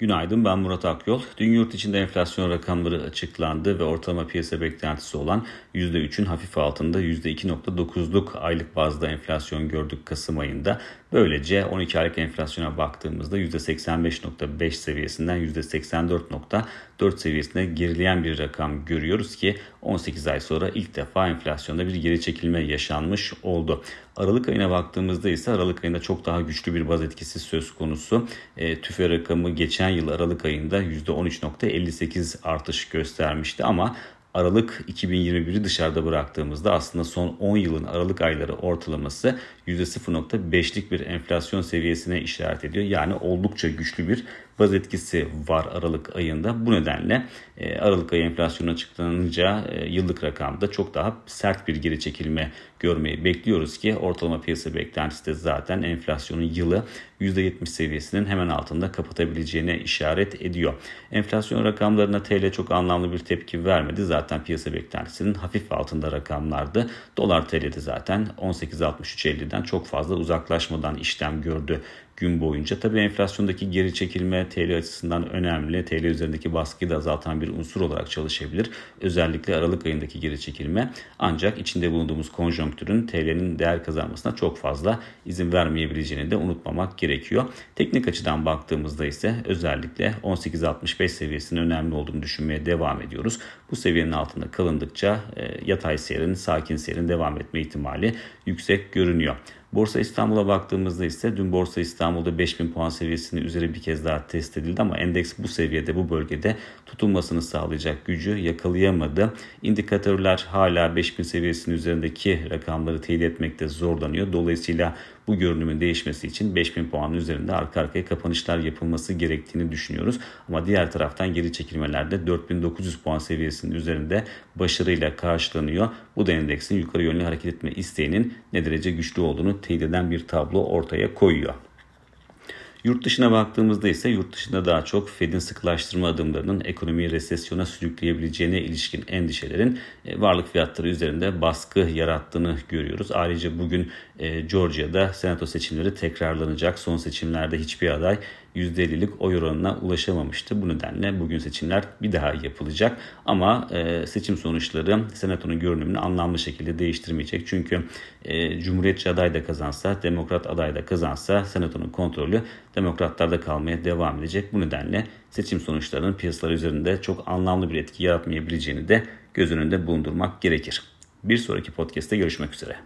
Günaydın ben Murat Akyol. Dün yurt içinde enflasyon rakamları açıklandı ve ortalama piyasa beklentisi olan %3'ün hafif altında %2.9'luk aylık bazda enflasyon gördük Kasım ayında. Böylece 12 aylık enflasyona baktığımızda %85.5 seviyesinden %84.4 seviyesine gerileyen bir rakam görüyoruz ki 18 ay sonra ilk defa enflasyonda bir geri çekilme yaşanmış oldu. Aralık ayına baktığımızda ise Aralık ayında çok daha güçlü bir baz etkisi söz konusu. E, tüfe rakamı geçen yıl Aralık ayında %13.58 artış göstermişti ama Aralık 2021'i dışarıda bıraktığımızda aslında son 10 yılın Aralık ayları ortalaması %0.5'lik bir enflasyon seviyesine işaret ediyor. Yani oldukça güçlü bir baz etkisi var Aralık ayında. Bu nedenle e, Aralık ayı enflasyonu açıklanınca e, yıllık rakamda çok daha sert bir geri çekilme görmeyi bekliyoruz ki ortalama piyasa beklentisi de zaten enflasyonun yılı %70 seviyesinin hemen altında kapatabileceğine işaret ediyor. Enflasyon rakamlarına TL çok anlamlı bir tepki vermedi. Zaten piyasa beklentisinin hafif altında rakamlardı. Dolar TL'de zaten 18.63.50'den çok fazla uzaklaşmadan işlem gördü gün boyunca. Tabii enflasyondaki geri çekilme TL açısından önemli. TL üzerindeki baskıyı da azaltan bir unsur olarak çalışabilir. Özellikle Aralık ayındaki geri çekilme ancak içinde bulunduğumuz konjonktürün TL'nin değer kazanmasına çok fazla izin vermeyebileceğini de unutmamak gerekiyor. Teknik açıdan baktığımızda ise özellikle 18.65 seviyesinin önemli olduğunu düşünmeye devam ediyoruz. Bu seviyenin altında kalındıkça e, yatay seyrin, sakin seyrin devam etme ihtimali yüksek görünüyor. Borsa İstanbul'a baktığımızda ise dün Borsa İstanbul'da 5000 puan seviyesinin üzeri bir kez daha test edildi ama endeks bu seviyede bu bölgede tutunmasını sağlayacak gücü yakalayamadı. İndikatörler hala 5000 seviyesinin üzerindeki rakamları teyit etmekte zorlanıyor. Dolayısıyla bu görünümün değişmesi için 5000 puanın üzerinde arka arkaya kapanışlar yapılması gerektiğini düşünüyoruz. Ama diğer taraftan geri çekilmelerde 4900 puan seviyesinin üzerinde başarıyla karşılanıyor. Bu da endeksin yukarı yönlü hareket etme isteğinin ne derece güçlü olduğunu teyit eden bir tablo ortaya koyuyor. Yurt dışına baktığımızda ise yurt dışında daha çok Fed'in sıkılaştırma adımlarının ekonomiyi resesyona sürükleyebileceğine ilişkin endişelerin e, varlık fiyatları üzerinde baskı yarattığını görüyoruz. Ayrıca bugün e, Georgia'da senato seçimleri tekrarlanacak. Son seçimlerde hiçbir aday %50'lik oy oranına ulaşamamıştı. Bu nedenle bugün seçimler bir daha yapılacak. Ama e, seçim sonuçları senatonun görünümünü anlamlı şekilde değiştirmeyecek. Çünkü e, Cumhuriyetçi aday da kazansa, Demokrat aday da kazansa senatonun kontrolü Demokratlarda kalmaya devam edecek. Bu nedenle seçim sonuçlarının piyasalar üzerinde çok anlamlı bir etki yaratmayabileceğini de göz önünde bulundurmak gerekir. Bir sonraki podcast'te görüşmek üzere.